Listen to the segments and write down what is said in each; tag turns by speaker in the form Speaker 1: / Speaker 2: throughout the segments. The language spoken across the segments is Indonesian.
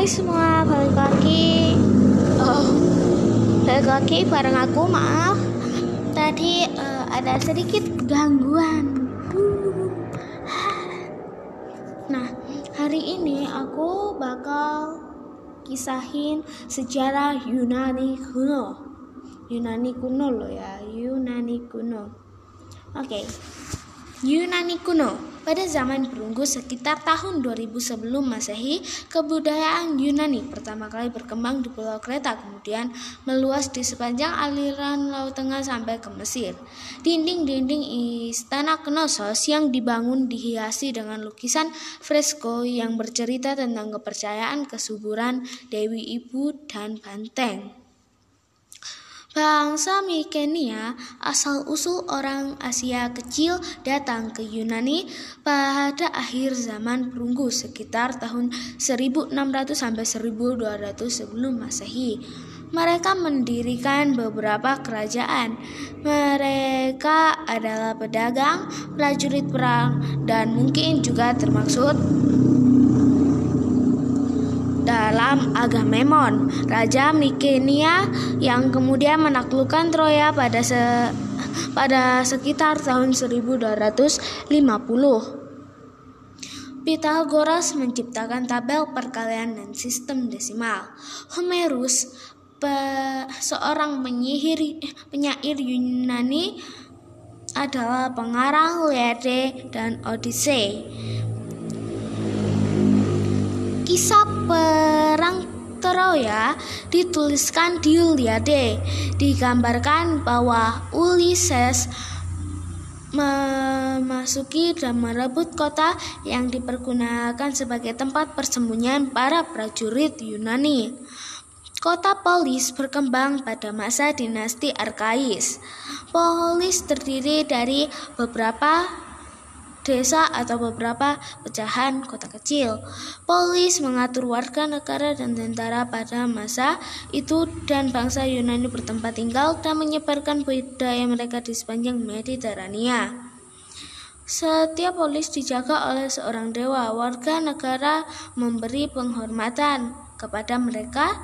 Speaker 1: Hai semua, balik lagi. Oh, balik lagi bareng aku. Maaf, tadi uh, ada sedikit gangguan. Nah, hari ini aku bakal kisahin sejarah Yunani kuno. Yunani kuno loh ya, Yunani kuno. Oke. Okay. Yunani kuno. Pada zaman perunggu sekitar tahun 2000 sebelum Masehi, kebudayaan Yunani pertama kali berkembang di Pulau Kreta, kemudian meluas di sepanjang aliran Laut Tengah sampai ke Mesir. Dinding-dinding istana Knossos yang dibangun dihiasi dengan lukisan fresko yang bercerita tentang kepercayaan kesuburan Dewi Ibu dan Banteng. Bangsa Mikenia asal-usul orang Asia kecil datang ke Yunani pada akhir zaman perunggu sekitar tahun 1600 sampai 1200 sebelum Masehi. Mereka mendirikan beberapa kerajaan. Mereka adalah pedagang, prajurit perang, dan mungkin juga termaksud dalam Agamemnon, raja Mikenia yang kemudian menaklukkan Troya pada se pada sekitar tahun 1250. Pythagoras menciptakan tabel perkalian dan sistem desimal. Homerus, seorang penyihir penyair Yunani, adalah pengarang Iliade dan Odyssey. Kisah perang Troya dituliskan di Iliade. Digambarkan bahwa Ulysses memasuki dan merebut kota yang dipergunakan sebagai tempat persembunyian para prajurit Yunani. Kota Polis berkembang pada masa dinasti Arkais. Polis terdiri dari beberapa desa atau beberapa pecahan kota kecil. Polis mengatur warga negara dan tentara pada masa itu dan bangsa Yunani bertempat tinggal dan menyebarkan budaya mereka di sepanjang Mediterania. Setiap polis dijaga oleh seorang dewa. Warga negara memberi penghormatan kepada mereka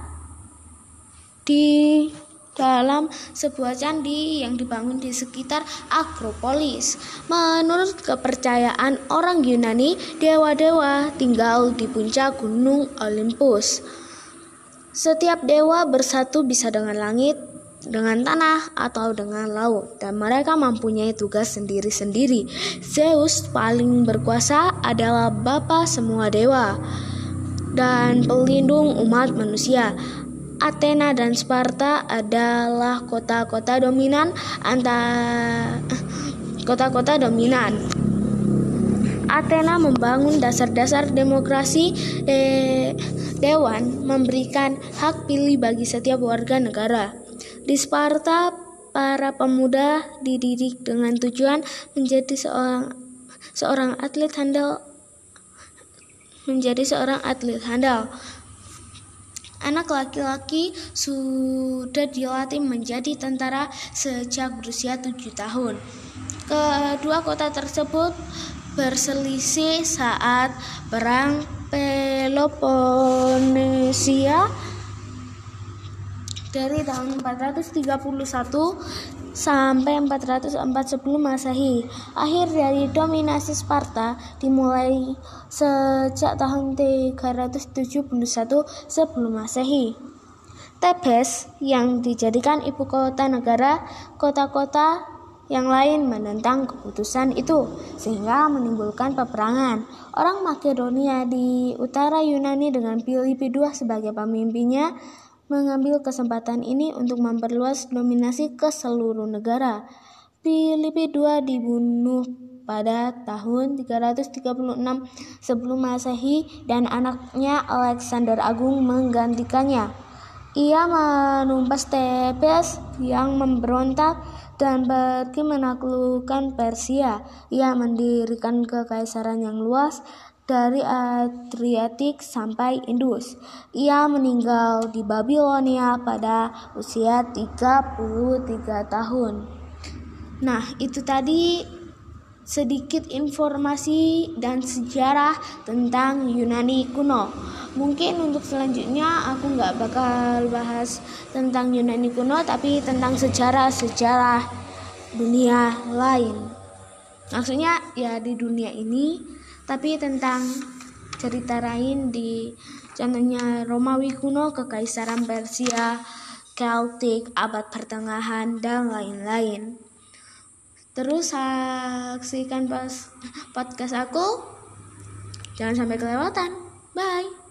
Speaker 1: di dalam sebuah candi yang dibangun di sekitar Akropolis. Menurut kepercayaan orang Yunani, dewa-dewa tinggal di puncak Gunung Olympus. Setiap dewa bersatu bisa dengan langit, dengan tanah, atau dengan laut, dan mereka mempunyai tugas sendiri-sendiri. Zeus paling berkuasa adalah bapa semua dewa dan pelindung umat manusia. Athena dan Sparta adalah kota-kota dominan antara kota-kota dominan. Athena membangun dasar-dasar demokrasi de dewan memberikan hak pilih bagi setiap warga negara. Di Sparta, para pemuda dididik dengan tujuan menjadi seorang seorang atlet handal menjadi seorang atlet handal. Anak laki-laki sudah dilatih menjadi tentara sejak berusia tujuh tahun. Kedua kota tersebut berselisih saat perang Peloponnesia dari tahun 431 sampai 404 sebelum Masehi. Akhir dari dominasi Sparta dimulai sejak tahun 371 sebelum Masehi. Tebes yang dijadikan ibu kota negara, kota-kota yang lain menentang keputusan itu sehingga menimbulkan peperangan. Orang Makedonia di utara Yunani dengan Filipi II sebagai pemimpinnya mengambil kesempatan ini untuk memperluas dominasi ke seluruh negara. Filipi II dibunuh pada tahun 336 sebelum Masehi dan anaknya Alexander Agung menggantikannya. Ia menumpas Tebes yang memberontak dan pergi menaklukkan Persia. Ia mendirikan kekaisaran yang luas dari Adriatik sampai Indus. Ia meninggal di Babilonia pada usia 33 tahun. Nah, itu tadi sedikit informasi dan sejarah tentang Yunani kuno. Mungkin untuk selanjutnya aku nggak bakal bahas tentang Yunani kuno, tapi tentang sejarah-sejarah dunia lain. Maksudnya ya di dunia ini, tapi tentang cerita lain di contohnya Romawi kuno, Kekaisaran Persia, Celtic, abad pertengahan, dan lain-lain. Terus saksikan pas podcast aku. Jangan sampai kelewatan. Bye.